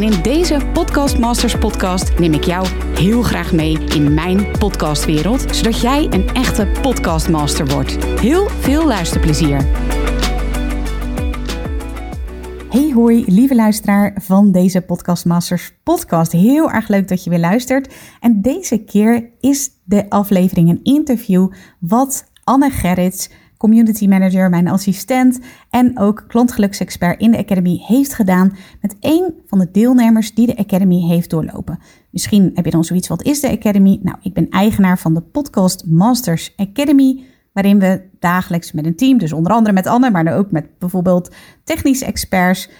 En in deze Podcast Masters podcast neem ik jou heel graag mee in mijn podcastwereld, zodat jij een echte podcastmaster wordt. Heel veel luisterplezier. Hey hoi, lieve luisteraar van deze Podcast Masters podcast. Heel erg leuk dat je weer luistert. En deze keer is de aflevering een interview wat Anne Gerrits community manager, mijn assistent en ook klantgeluksexpert in de Academy heeft gedaan met een van de deelnemers die de Academy heeft doorlopen. Misschien heb je dan zoiets, wat is de Academy? Nou, ik ben eigenaar van de Podcast Masters Academy, waarin we dagelijks met een team, dus onder andere met Anne, maar ook met bijvoorbeeld technische experts,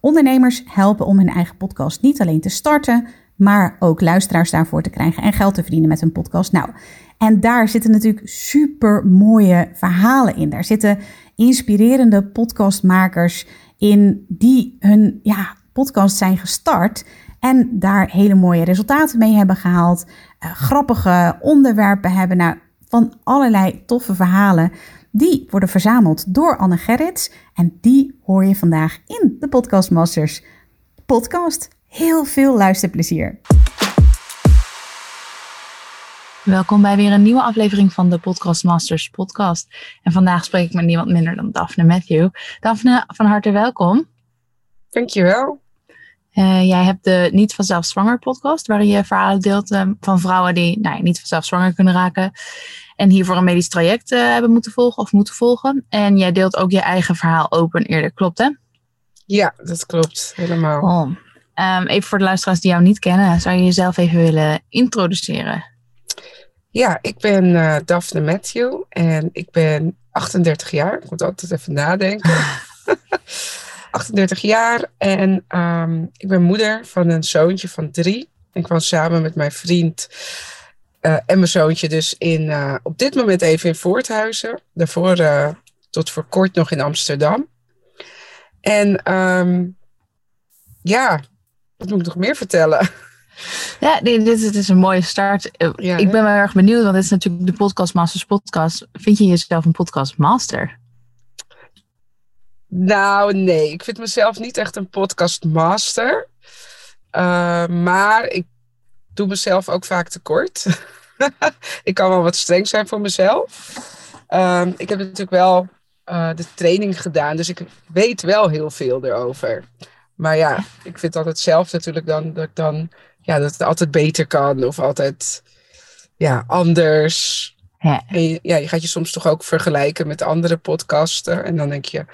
ondernemers helpen om hun eigen podcast niet alleen te starten, maar ook luisteraars daarvoor te krijgen en geld te verdienen met hun podcast. Nou, en daar zitten natuurlijk super mooie verhalen in. Daar zitten inspirerende podcastmakers in die hun ja, podcast zijn gestart en daar hele mooie resultaten mee hebben gehaald. Uh, grappige onderwerpen hebben. Nou, van allerlei toffe verhalen. Die worden verzameld door Anne Gerrits. En die hoor je vandaag in de Podcast Masters podcast. Heel veel luisterplezier. Welkom bij weer een nieuwe aflevering van de Podcast Masters podcast. En vandaag spreek ik met niemand minder dan Daphne Matthew. Daphne, van harte welkom. Dankjewel. Uh, jij hebt de Niet Vanzelf Zwanger podcast, waarin je verhalen deelt uh, van vrouwen die nou, niet vanzelf zwanger kunnen raken. En hiervoor een medisch traject uh, hebben moeten volgen of moeten volgen. En jij deelt ook je eigen verhaal open eerder, klopt hè? Ja, dat klopt, helemaal. Oh. Um, even voor de luisteraars die jou niet kennen, zou je jezelf even willen introduceren? Ja, ik ben uh, Daphne Matthew en ik ben 38 jaar. Ik moet altijd even nadenken. 38 jaar en um, ik ben moeder van een zoontje van drie. Ik was samen met mijn vriend uh, en mijn zoontje dus in, uh, op dit moment even in Voorthuizen. Daarvoor tot voor kort nog in Amsterdam. En um, ja, wat moet ik nog meer vertellen? Ja, dit, dit is een mooie start. Eh, ja, ik ben wel erg benieuwd, want dit is natuurlijk de Podcast Masters podcast. Vind je jezelf een podcast master? Nou, nee. Ik vind mezelf niet echt een podcast master. Uh, maar ik doe mezelf ook vaak tekort. ik kan wel wat streng zijn voor mezelf. Uh, ik heb natuurlijk wel uh, de training gedaan, dus ik weet wel heel veel erover. Maar ja, ik vind altijd zelf natuurlijk dan dat ik dan ja, dat het altijd beter kan of altijd ja, anders. Ja. En je, ja, je gaat je soms toch ook vergelijken met andere podcasten. En dan denk je,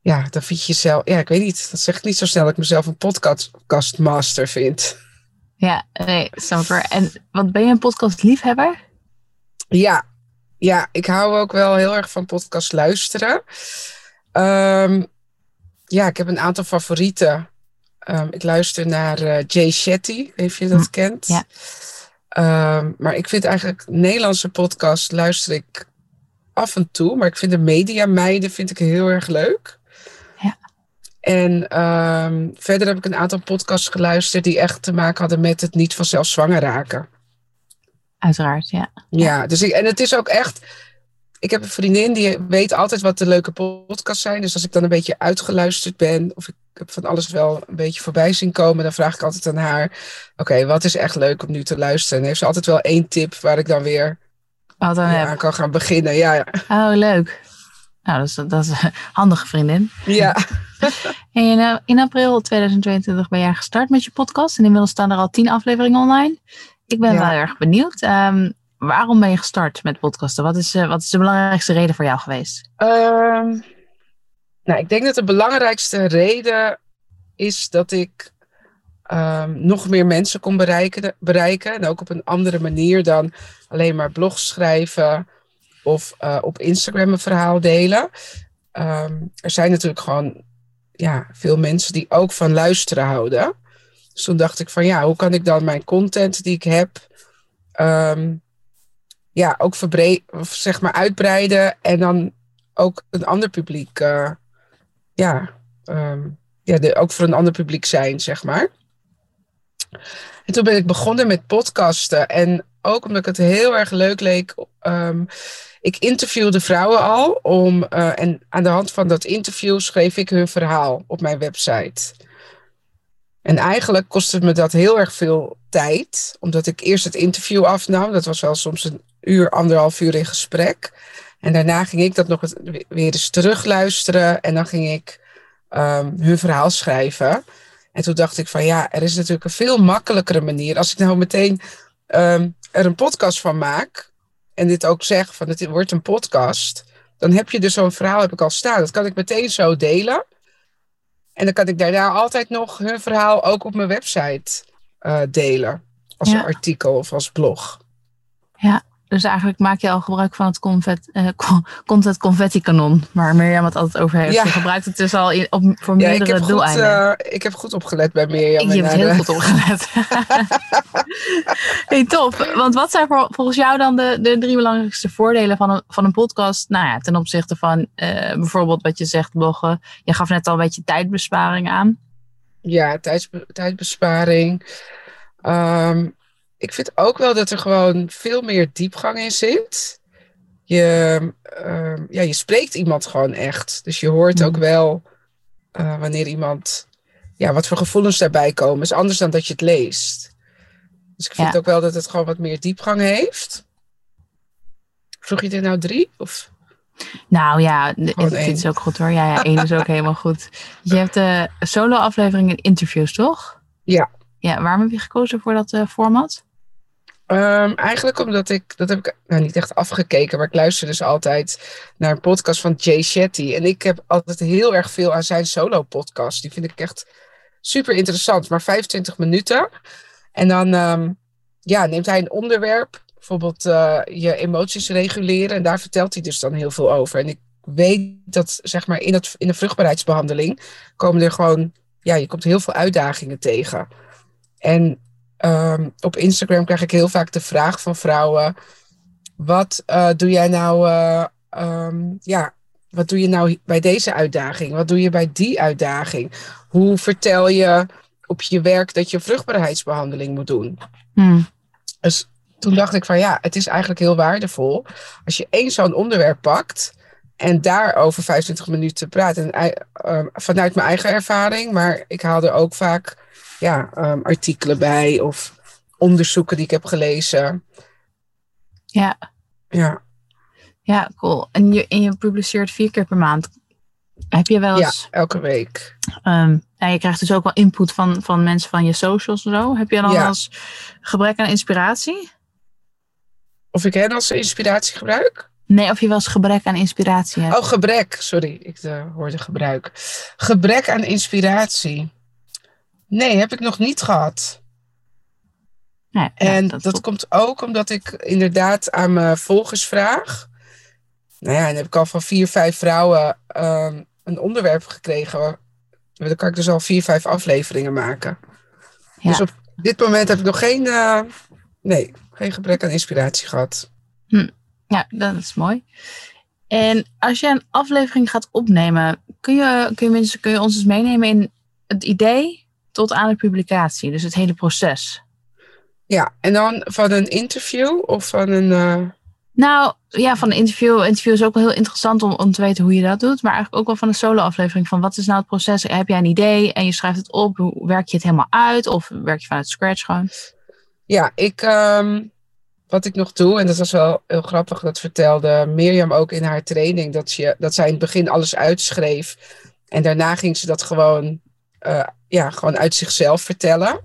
ja, dan vind je jezelf, ja, ik weet niet, dat zeg ik niet zo snel dat ik mezelf een podcastmaster vind. Ja, nee, super. En wat ben je een podcastliefhebber? Ja, ja, ik hou ook wel heel erg van podcast luisteren. Um, ja, ik heb een aantal favorieten. Um, ik luister naar uh, Jay Shetty, of je dat hm, kent. Ja. Um, maar ik vind eigenlijk Nederlandse podcast luister ik af en toe. Maar ik vind de media meiden vind ik heel erg leuk. Ja. En um, verder heb ik een aantal podcasts geluisterd die echt te maken hadden met het niet vanzelf zwanger raken. Uiteraard, ja. Ja, dus ik, en het is ook echt ik heb een vriendin die weet altijd wat de leuke podcasts zijn. Dus als ik dan een beetje uitgeluisterd ben, of ik heb van alles wel een beetje voorbij zien komen, dan vraag ik altijd aan haar: Oké, wat is echt leuk om nu te luisteren? En heeft ze altijd wel één tip waar ik dan weer dan aan kan gaan beginnen. Ja, ja. Oh, leuk. Nou, dat is, dat is een handige vriendin. Ja. en eh, in april 2022 ben jij gestart met je podcast. En inmiddels staan er al tien afleveringen online. Ik ben wel erg benieuwd. Um, waarom ben je gestart met podcasten? Wat is, uh, wat is de belangrijkste reden voor jou geweest? Um, nou, ik denk dat de belangrijkste reden is dat ik um, nog meer mensen kon bereiken, bereiken. En ook op een andere manier dan alleen maar blogs schrijven of uh, op Instagram een verhaal delen. Um, er zijn natuurlijk gewoon ja, veel mensen die ook van luisteren houden. Dus toen dacht ik van ja, hoe kan ik dan mijn content die ik heb um, ja, ook verbreden, zeg maar uitbreiden. En dan ook een ander publiek, uh, ja, um, ja de, ook voor een ander publiek zijn, zeg maar. En toen ben ik begonnen met podcasten. En ook omdat ik het heel erg leuk leek. Um, ik interviewde vrouwen al. Om, uh, en aan de hand van dat interview schreef ik hun verhaal op mijn website. En eigenlijk kostte me dat heel erg veel tijd. Omdat ik eerst het interview afnam. Dat was wel soms een uur, anderhalf uur in gesprek. En daarna ging ik dat nog weer eens terugluisteren. En dan ging ik um, hun verhaal schrijven. En toen dacht ik van ja, er is natuurlijk een veel makkelijkere manier. Als ik nou meteen um, er een podcast van maak. En dit ook zeg van het wordt een podcast. Dan heb je dus zo'n verhaal heb ik al staan. Dat kan ik meteen zo delen. En dan kan ik daarna altijd nog hun verhaal ook op mijn website uh, delen. Als ja. artikel of als blog. Ja, dus eigenlijk maak je al gebruik van het confet, content confetti kanon, waar Mirjam het altijd over heeft. Ja. Je gebruikt het dus al in, op, voor ja, meerdere ik heb doeleinden. Goed, uh, ik heb goed opgelet bij Mirjam. Je hebt heel goed opgelet. hey, top. Want wat zijn voor, volgens jou dan de, de drie belangrijkste voordelen van een, van een podcast? Nou ja, ten opzichte van uh, bijvoorbeeld wat je zegt, bloggen. Je gaf net al een beetje tijdbesparing aan. Ja, tijdbesparing. Um, ik vind ook wel dat er gewoon veel meer diepgang in zit. Je, uh, ja, je spreekt iemand gewoon echt. Dus je hoort ook wel uh, wanneer iemand, ja, wat voor gevoelens daarbij komen. is anders dan dat je het leest. Dus ik vind ja. ook wel dat het gewoon wat meer diepgang heeft. Vroeg je er nou drie? Of? Nou ja, dit is ook goed hoor. Ja, ja één is ook helemaal goed. Je hebt de solo-afleveringen en interviews, toch? Ja. Ja, waarom heb je gekozen voor dat uh, format? Um, eigenlijk omdat ik, dat heb ik nou niet echt afgekeken, maar ik luister dus altijd naar een podcast van Jay Shetty. En ik heb altijd heel erg veel aan zijn solo-podcast. Die vind ik echt super interessant, maar 25 minuten. En dan um, ja, neemt hij een onderwerp, bijvoorbeeld uh, je emoties reguleren. En daar vertelt hij dus dan heel veel over. En ik weet dat zeg maar in, het, in de vruchtbaarheidsbehandeling komen er gewoon, ja, je komt heel veel uitdagingen tegen. En um, op Instagram krijg ik heel vaak de vraag van vrouwen: wat uh, doe jij nou? Uh, um, ja, wat doe je nou bij deze uitdaging? Wat doe je bij die uitdaging? Hoe vertel je op je werk dat je vruchtbaarheidsbehandeling moet doen? Hmm. Dus toen dacht ik van ja, het is eigenlijk heel waardevol als je één zo'n onderwerp pakt en daarover 25 minuten praat. En, uh, vanuit mijn eigen ervaring, maar ik haal er ook vaak ja, um, artikelen bij of onderzoeken die ik heb gelezen. Ja. Ja. Ja, cool. En je, en je publiceert vier keer per maand. Heb je wel eens... Ja, elke week. Um, en je krijgt dus ook wel input van, van mensen van je socials en zo. Heb je dan ja. als gebrek aan inspiratie? Of ik hen als inspiratie gebruik? Nee, of je wel eens gebrek aan inspiratie hebt. Oh, gebrek. Sorry, ik uh, hoorde gebruik. Gebrek aan inspiratie. Nee, heb ik nog niet gehad. Nee, en ja, dat, dat komt ook omdat ik inderdaad aan mijn volgers vraag. Nou ja, en heb ik al van vier, vijf vrouwen um, een onderwerp gekregen. Dan kan ik dus al vier, vijf afleveringen maken. Ja. Dus op dit moment heb ik nog geen, uh, nee, geen gebrek aan inspiratie gehad. Hm. Ja, dat is mooi. En als je een aflevering gaat opnemen, kun je, kun je, mensen, kun je ons eens meenemen in het idee tot aan de publicatie. Dus het hele proces. Ja, en dan van een interview of van een. Uh... Nou ja, van een interview. Interview is ook wel heel interessant om, om te weten hoe je dat doet. Maar eigenlijk ook wel van een solo-aflevering. Van wat is nou het proces? Heb jij een idee en je schrijft het op? Hoe werk je het helemaal uit? Of werk je vanuit scratch gewoon? Ja, ik. Um, wat ik nog doe, en dat was wel heel grappig, dat vertelde Mirjam ook in haar training, dat, je, dat zij in het begin alles uitschreef. En daarna ging ze dat gewoon uh, ja, gewoon uit zichzelf vertellen.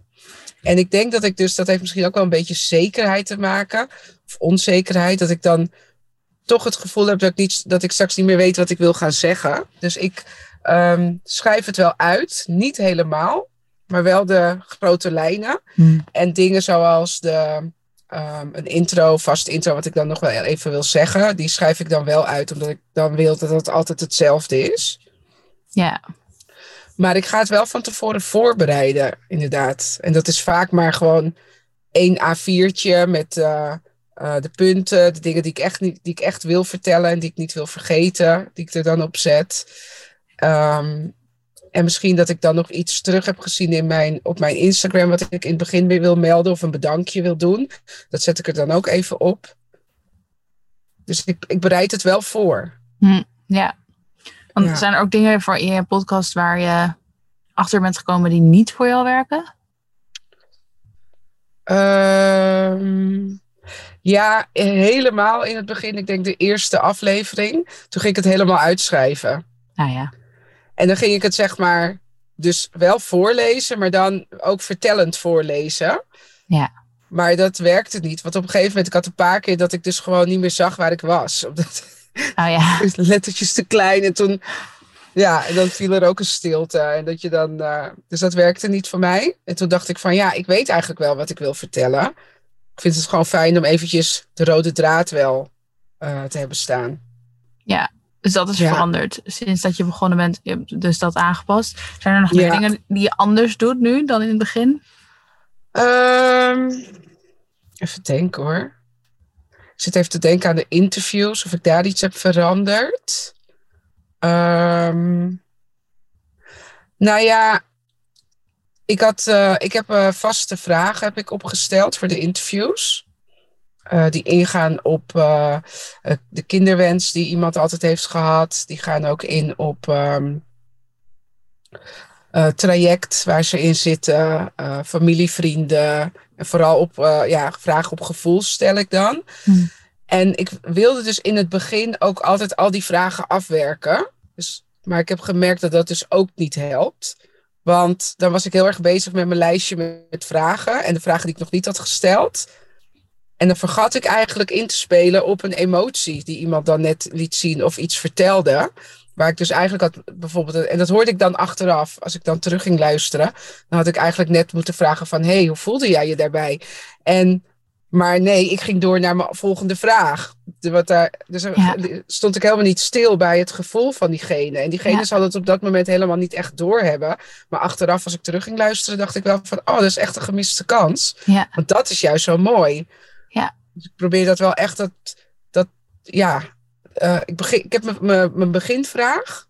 En ik denk dat ik dus, dat heeft misschien ook wel een beetje zekerheid te maken, of onzekerheid, dat ik dan toch het gevoel heb dat ik, niet, dat ik straks niet meer weet wat ik wil gaan zeggen. Dus ik um, schrijf het wel uit, niet helemaal, maar wel de grote lijnen. Hmm. En dingen zoals de, um, een intro, vast intro, wat ik dan nog wel even wil zeggen, die schrijf ik dan wel uit, omdat ik dan wil dat het altijd hetzelfde is. Ja. Maar ik ga het wel van tevoren voorbereiden, inderdaad. En dat is vaak maar gewoon één A4'tje met uh, eh, de punten, de dingen die ik, echt niet, die ik echt wil vertellen en die ik niet wil vergeten, die ik er dan op zet. Ehm, en misschien dat ik dan nog iets terug heb gezien in mijn, op mijn Instagram, wat ik in het begin wil melden of een bedankje wil doen. Dat zet ik er dan ook even op. Dus ik, ik bereid het wel voor. Hm, ja. Want ja. zijn er ook dingen voor in je podcast waar je achter bent gekomen die niet voor jou werken? Um, ja, helemaal in het begin. Ik denk de eerste aflevering. Toen ging ik het helemaal uitschrijven. Nou ja. En dan ging ik het zeg maar dus wel voorlezen, maar dan ook vertellend voorlezen. Ja. Maar dat werkte niet. Want op een gegeven moment, ik had een paar keer dat ik dus gewoon niet meer zag waar ik was. Omdat oh ja. lettertjes te klein. En toen, ja, en dan viel er ook een stilte. En dat je dan, uh, dus dat werkte niet voor mij. En toen dacht ik van, ja, ik weet eigenlijk wel wat ik wil vertellen. Ik vind het gewoon fijn om eventjes de rode draad wel uh, te hebben staan. Ja, dus dat is ja. veranderd sinds dat je begonnen bent. Je hebt dus dat aangepast. Zijn er nog meer ja. dingen die je anders doet nu dan in het begin? Um, even denken hoor. Zit even te denken aan de interviews, of ik daar iets heb veranderd. Um, nou ja, ik, had, uh, ik heb uh, vaste vragen heb ik opgesteld voor de interviews. Uh, die ingaan op de kinderwens die iemand altijd heeft gehad. Die gaan ook in op um, traject waar ze in zitten, familie, vrienden. En vooral op ja, vragen op gevoel stel ik dan. Hmm. En ik wilde dus in het begin ook altijd al die vragen afwerken. Dus, maar ik heb gemerkt dat dat dus ook niet helpt. Want dan was ik heel erg bezig met mijn lijstje met vragen. En de vragen die ik nog niet had gesteld. En dan vergat ik eigenlijk in te spelen op een emotie die iemand dan net liet zien of iets vertelde. Waar ik dus eigenlijk had bijvoorbeeld. En dat hoorde ik dan achteraf. Als ik dan terug ging luisteren. Dan had ik eigenlijk net moeten vragen van. Hé, hey, hoe voelde jij je daarbij? En maar nee, ik ging door naar mijn volgende vraag. Wat daar, dus Ja. stond ik helemaal niet stil bij het gevoel van diegene. En diegene Ja. zal het op dat moment helemaal niet echt doorhebben. Maar achteraf, als ik terug ging luisteren, dacht ik wel van... Oh, dat is echt een gemiste kans. Ja, Want dat is juist zo mooi. Ja. Dus ik probeer dat wel echt... Dat, dat, ja, eh, ik, begin, ik heb mijn- beginvraag.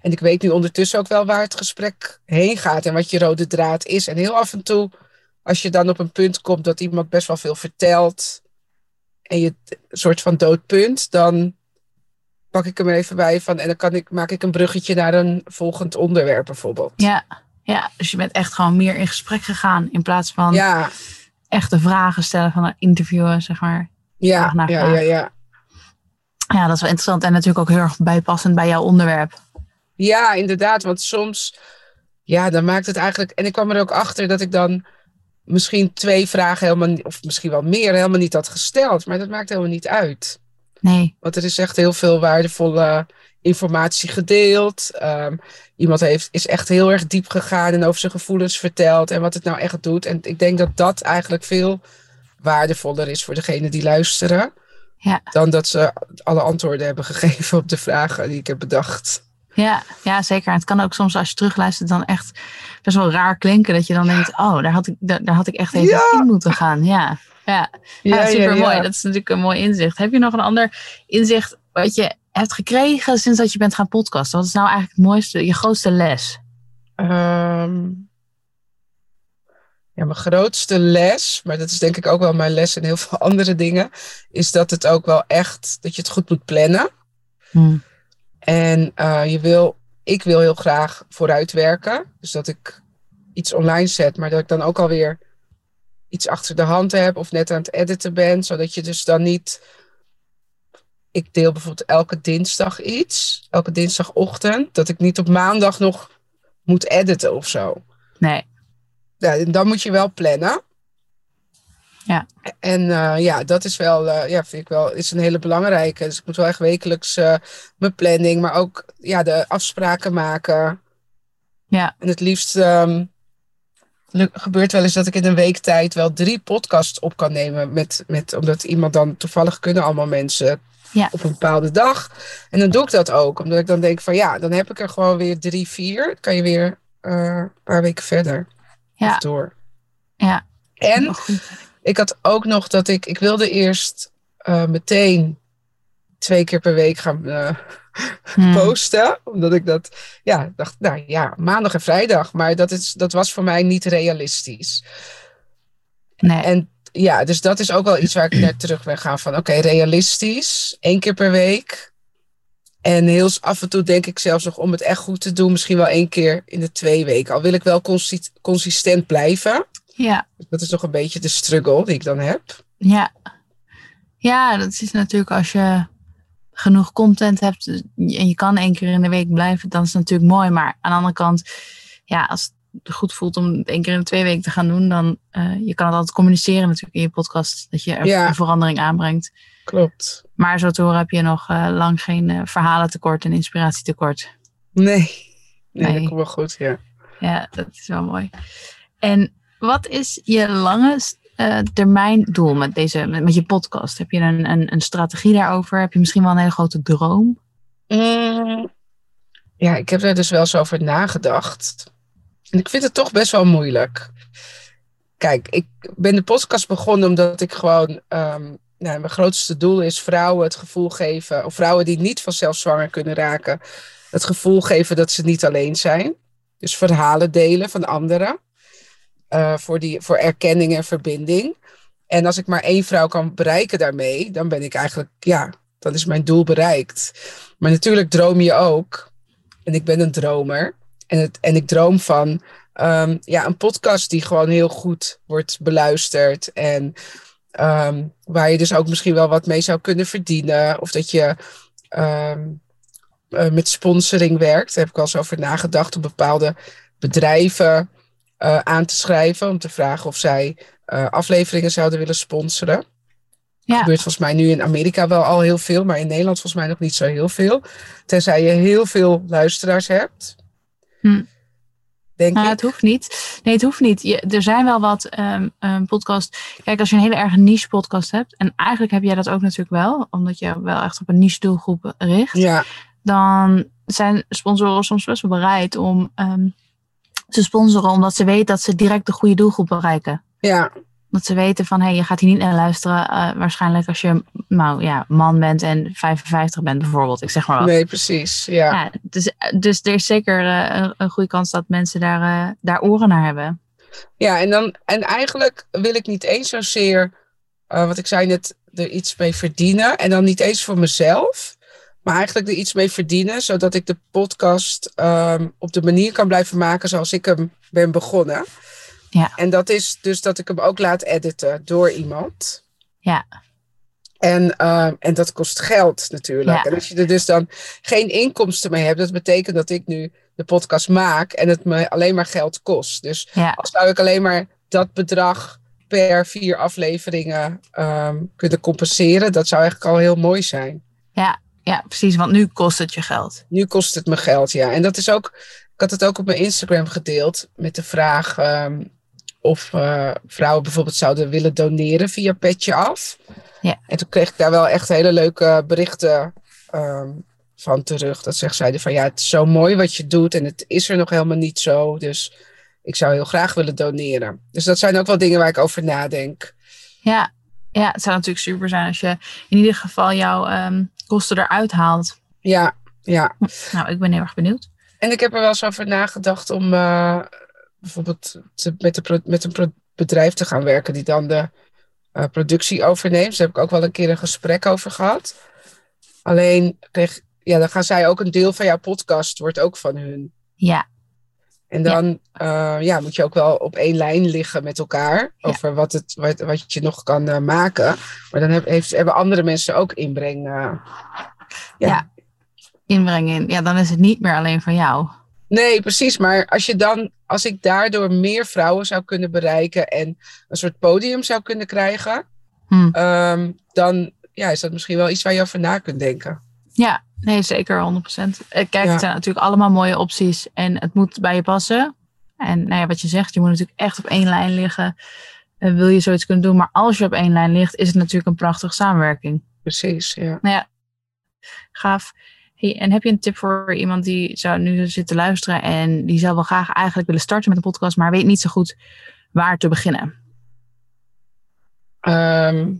En ik weet nu ondertussen ook wel waar het gesprek heen gaat. En wat je rode draad is. En heel af en toe als je dan op een punt komt dat iemand best wel veel vertelt en je een soort van doodpunt, dan pak ik hem er even bij van en dan kan ik, maak ik een bruggetje naar een volgend onderwerp bijvoorbeeld. ja, ja, dus je bent echt gewoon meer in gesprek gegaan in plaats van ja, echte vragen stellen van een interviewen, zeg maar. ja, Vraag ja, ja, ja. Ja, dat is wel interessant en natuurlijk ook heel erg bijpassend bij jouw onderwerp. Ja, inderdaad, want soms, ja, dan maakt het eigenlijk, en ik kwam er ook achter dat ik dan misschien twee vragen helemaal, of misschien wel meer, helemaal niet had gesteld, maar dat maakt helemaal niet uit. Nee, Want er is echt heel veel waardevolle informatie gedeeld. Ehm, iemand heeft, is echt heel erg diep gegaan en over zijn gevoelens verteld en wat het nou echt doet. En ik denk dat dat eigenlijk veel waardevoller is voor degene die luisteren. Ja. Dan dat ze alle antwoorden hebben gegeven op de vragen die ik heb bedacht. ja, ja, zeker. En het kan ook soms als je terugluistert dan echt best wel raar klinken. Dat je dan denkt, oh, daar had ik, daar, daar had ik echt even Ja. in moeten gaan. Ja, ja. Ja, super mooi. Dat is natuurlijk een mooi inzicht. Heb je nog een ander inzicht wat je hebt gekregen sinds dat je bent gaan podcasten? Wat is nou eigenlijk het mooiste, je grootste les? Ehm, ja, mijn grootste les, maar dat is denk ik ook wel mijn les in heel veel andere dingen, is dat het ook wel echt, dat je het goed moet plannen. Hm. En eh, je wil, ik wil heel graag vooruitwerken. Dus dat ik iets online zet, maar dat ik dan ook alweer iets achter de hand heb of net aan het editen ben. Zodat je dus dan niet. Ik deel bijvoorbeeld elke dinsdag iets, elke dinsdagochtend, dat ik niet op maandag nog moet editen of zo. Nee, Ja, dan moet je wel plannen. Ja. En eh, ja, dat is wel, eh, ja, vind ik wel, is een hele belangrijke. Dus ik moet wel echt wekelijks eh, mijn planning, maar ook ja, de afspraken maken. Ja. En het liefst ehm, gebeurt wel eens dat ik in een week tijd wel drie podcasts op kan nemen. Met, met, omdat iemand dan toevallig kunnen allemaal mensen Ja. op een bepaalde dag. En dan doe ik dat ook. Omdat ik dan denk van ja, dan heb ik er gewoon weer drie, vier. Dan kan je weer een paar weken verder Ja. door. Ja. En ik had ook nog dat ik, ik wilde eerst uh, meteen twee keer per week gaan uh, hmm. posten. Omdat ik dat, ja, dacht, nou ja, maandag en vrijdag. Maar dat, is, dat was voor mij niet realistisch. Nee. En ja, dus dat is ook wel iets waar ik net terug ben gaan van, oké, realistisch, één keer per week. En heel af en toe denk ik zelfs nog om het echt goed te doen, misschien wel één keer in de twee weken. Al wil ik wel consistent blijven. Ja. Dat is toch een beetje de struggle die ik dan heb. Ja. Ja, dat is natuurlijk als je genoeg content hebt en je kan één keer in de week blijven, dan is het natuurlijk mooi. Maar aan de andere kant, ja, als goed voelt om één keer in de twee weken te gaan doen, dan uh, je kan het altijd communiceren natuurlijk in je podcast, dat je er een verandering aanbrengt. Klopt. Maar zo te horen heb je nog uh, lang geen uh, verhalen tekort en inspiratietekort. Nee. nee, nee, dat komt wel goed, ja. Ja, dat is wel mooi. En wat is je lange termijn doel met, deze, met, met, je podcast? Heb je een, een, een, strategie daarover? Heb je misschien wel een hele grote droom? Mm, ja, ik heb daar dus wel eens over nagedacht. En ik vind het toch best wel moeilijk. Kijk, ik ben de podcast begonnen omdat ik gewoon. Um, nou, mijn grootste doel is vrouwen het gevoel geven, of vrouwen die niet vanzelf zwanger kunnen raken, het gevoel geven dat ze niet alleen zijn. Dus verhalen delen van anderen. Uh, voor, die, voor erkenning en verbinding. En als ik maar één vrouw kan bereiken daarmee, dan ben ik eigenlijk, ja, dan is mijn doel bereikt. Maar natuurlijk droom je ook. En ik ben een dromer. En, het, en ik droom van um, ja, een podcast die gewoon heel goed wordt beluisterd. En um, waar je dus ook misschien wel wat mee zou kunnen verdienen. Of dat je um, uh, met sponsoring werkt. Daar heb ik wel eens over nagedacht om bepaalde bedrijven uh, aan te schrijven. Om te vragen of zij uh, afleveringen zouden willen sponsoren. Ja. Dat gebeurt volgens mij nu in Amerika wel al heel veel, maar in Nederland volgens mij nog niet zo heel veel. Tenzij je heel veel luisteraars hebt. Hm. Denk nou, Het hoeft niet. Nee, het hoeft niet. Je, er zijn wel wat um, um, podcasts. Kijk, als je een hele erg niche podcast hebt. En eigenlijk heb jij dat ook natuurlijk wel. Omdat je wel echt op een niche doelgroep richt. Ja. Dan zijn sponsoren soms best wel bereid om um, te sponsoren. Omdat ze weten dat ze direct de goede doelgroep bereiken. Ja. Dat ze weten van, hé, hey, je gaat hier niet naar luisteren. Uh, waarschijnlijk als je nou, ja, man bent en 55 bent bijvoorbeeld. Ik zeg maar wat. Nee, precies. Ja. ja dus, dus er is zeker uh, een, een, goede kans dat mensen daar, uh, daar oren naar hebben. Ja, en, dan, en eigenlijk wil ik niet eens zozeer, wat ik zei net, er iets mee verdienen. En dan niet eens voor mezelf. Maar eigenlijk er iets mee verdienen, zodat ik de podcast um, op de manier kan blijven maken zoals ik hem ben begonnen. Ja. En dat is dus dat ik hem ook laat editen door iemand. Ja. En, uh, en dat kost geld natuurlijk. Ja. En als je er dus dan geen inkomsten mee hebt, dat betekent dat ik nu de podcast maak en het me alleen maar geld kost. Dus ja. als zou ik alleen maar dat bedrag per vier afleveringen um, kunnen compenseren, dat zou eigenlijk al heel mooi zijn. Ja, ja, precies. Want nu kost het je geld. Nu kost het me geld, ja. En dat is ook, ik had het ook op mijn Instagram gedeeld met de vraag. Um, of uh, vrouwen bijvoorbeeld zouden willen doneren via Petje Af. Ja. En toen kreeg ik daar wel echt hele leuke berichten um, van terug. Dat zegt zeiden van ja, het is zo mooi wat je doet en het is er nog helemaal niet zo. Dus ik zou heel graag willen doneren. Dus dat zijn ook wel dingen waar ik over nadenk. Ja, ja het zou natuurlijk super zijn als je in ieder geval jouw um, kosten eruit haalt. Ja, ja. Nou, ik ben heel erg benieuwd. En ik heb er wel eens over nagedacht om... Uh, bijvoorbeeld met, de, met een bedrijf te gaan werken die dan de uh, productie overneemt. Daar heb ik ook wel een keer een gesprek over gehad. Alleen, kreeg, ja, dan gaan zij ook een deel van jouw podcast, wordt ook van hun. Ja. En dan ja. Uh, ja, moet je ook wel op één lijn liggen met elkaar over wat, het, wat, wat je nog kan uh, maken. Maar dan heb, heeft, hebben andere mensen ook inbreng. ja. ja, inbreng in. Ja, dan is het niet meer alleen van jou. Nee, precies. Maar als je dan, als ik daardoor meer vrouwen zou kunnen bereiken en een soort podium zou kunnen krijgen, hmm. um, dan ja, is dat misschien wel iets waar je over na kunt denken. Ja, nee, zeker 100%. Kijk, ja. het zijn natuurlijk allemaal mooie opties en het moet bij je passen. En nou ja, wat je zegt, je moet natuurlijk echt op één lijn liggen. Uh, wil je zoiets kunnen doen, maar als je op één lijn ligt, is het natuurlijk een prachtige samenwerking. Precies, ja. Nou ja, gaaf. Hey, en heb je een tip voor iemand die zou nu zitten luisteren en die zou wel graag eigenlijk willen starten met een podcast, maar weet niet zo goed waar te beginnen? Ehm,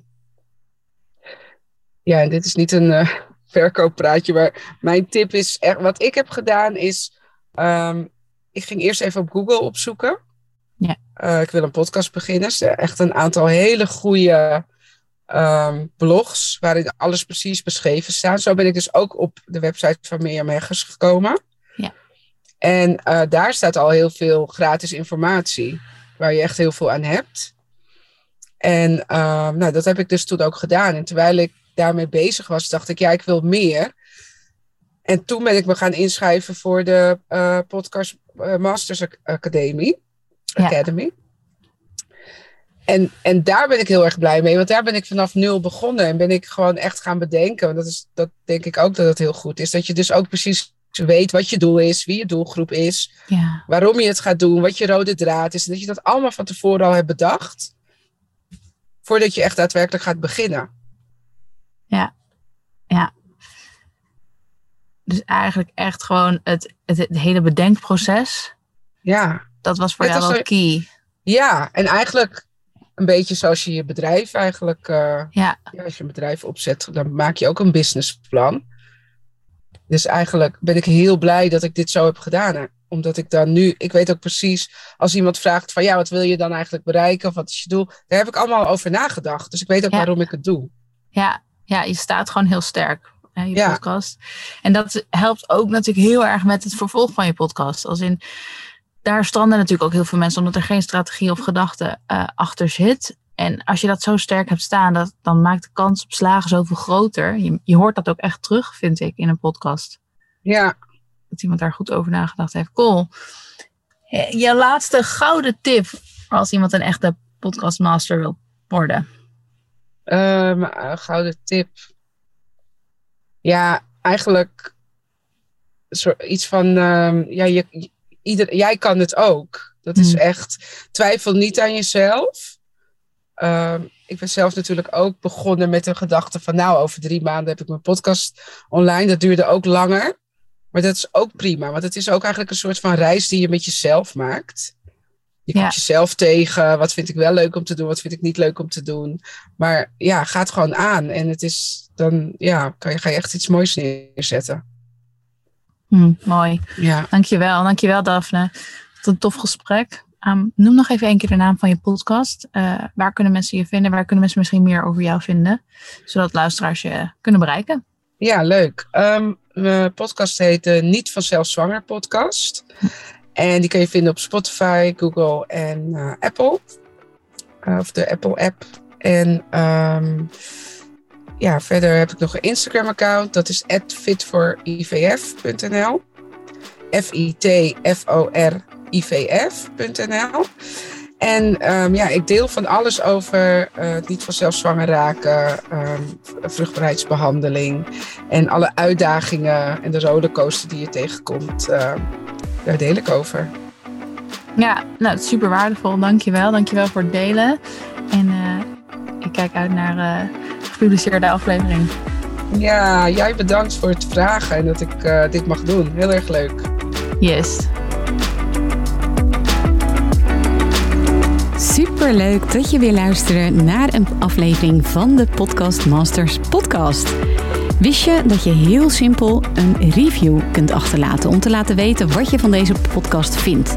ja, dit is niet een uh, verkooppraatje, maar mijn tip is echt, wat ik heb gedaan is, ehm, ik ging eerst even op Google opzoeken. Ja. Uh, ik wil een podcast beginnen. Echt een aantal hele goede um, blogs waarin alles precies beschreven staat. Zo ben ik dus ook op de website van Mirjam Heggers gekomen. Ja. En uh, daar staat al heel veel gratis informatie waar je echt heel veel aan hebt. En uh, nou, dat heb ik dus toen ook gedaan. En terwijl ik daarmee bezig was, dacht ik, ja, ik wil meer. En toen ben ik me gaan inschrijven voor de uh, Podcast Masters Academie. Ja. Academy. En, en daar ben ik heel erg blij mee, want daar ben ik vanaf nul begonnen en ben ik gewoon echt gaan bedenken. Want dat, is, dat denk ik ook dat het heel goed is. Dat je dus ook precies weet wat je doel is, wie je doelgroep is, Ja. waarom je het gaat doen, wat je rode draad is. En dat je dat allemaal van tevoren al hebt bedacht, voordat je echt daadwerkelijk gaat beginnen. Dus eigenlijk echt gewoon het, het, het hele bedenkproces. Ja, Dat was voor Net jou wel key. ja. en eigenlijk een beetje zoals je je bedrijf eigenlijk, eh, Ja, ja, als je een bedrijf opzet, dan maak je ook een businessplan. Dus eigenlijk ben ik heel blij dat ik dit zo heb gedaan. Omdat ik dan nu, ik weet ook precies, als iemand vraagt van ja, wat wil je dan eigenlijk bereiken? Of wat is je doel? Daar heb ik allemaal over nagedacht. Dus ik weet ook Ja. waarom ik het doe. ja, ja, je staat gewoon heel sterk. Hè, je Ja. podcast. En dat helpt ook natuurlijk heel erg met het vervolg van je podcast. Als in, daar stranden natuurlijk ook heel veel mensen, omdat er geen strategie of gedachte eh, achter zit. En als je dat zo sterk hebt staan, dat, dan maakt de kans op slagen zoveel groter. Je, je hoort dat ook echt terug, vind ik, in een podcast. Ja, Dat iemand daar goed over nagedacht heeft. Cool. Eh, Je laatste gouden tip als iemand een echte podcastmaster wil worden. Ehm, een gouden tip. Ja, eigenlijk iets van, ehm, ja, je- ieder, jij kan het ook. Dat is Hmm. echt, twijfel niet aan jezelf. Ehm, ik ben zelf natuurlijk ook begonnen met de gedachte van, nou, over drie maanden heb ik mijn podcast online. Dat duurde ook langer. Maar dat is ook prima, want het is ook eigenlijk een soort van reis die je met jezelf maakt. Je komt Ja. jezelf tegen. Wat vind ik wel leuk om te doen? Wat vind ik niet leuk om te doen? Maar ja, ga het gewoon aan. En het is dan, ja, kan je, ga je echt iets moois neerzetten. Hm, mooi. Ja. Dankjewel. Dankjewel, Daphne. Wat een tof gesprek. Ehm, noem nog even een keer de naam van je podcast. Eh, waar kunnen mensen je vinden? Waar kunnen mensen misschien meer over jou vinden? Zodat luisteraars je kunnen bereiken. Ja, leuk. Ehm, mijn podcast heet de Niet Vanzelf Zwanger podcast. En die kun je vinden op Spotify, Google en eh, Apple. Of de Apple app. En ehm, ja, verder heb ik nog een Instagram account. Dat is fitforivf.nl F-I-T-F-O-R-I-V-F.nl En ehm, ja, ik deel van alles over eh, niet vanzelf zwanger raken, ehm, vruchtbaarheidsbehandeling en alle uitdagingen en de rollercoaster die je tegenkomt. ehm, daar deel ik over. Ja, nou, super waardevol. Dankjewel. Dankjewel voor het delen. En eh, ik kijk uit naar eh, gepubliceerde aflevering. Ja, jij bedankt voor het vragen en dat ik eh, dit mag doen. Heel erg leuk. Yes. Superleuk dat je weer luistert naar een aflevering van de Podcast Masters podcast. Wist je dat je heel simpel een review kunt achterlaten om te laten weten wat je van deze podcast vindt?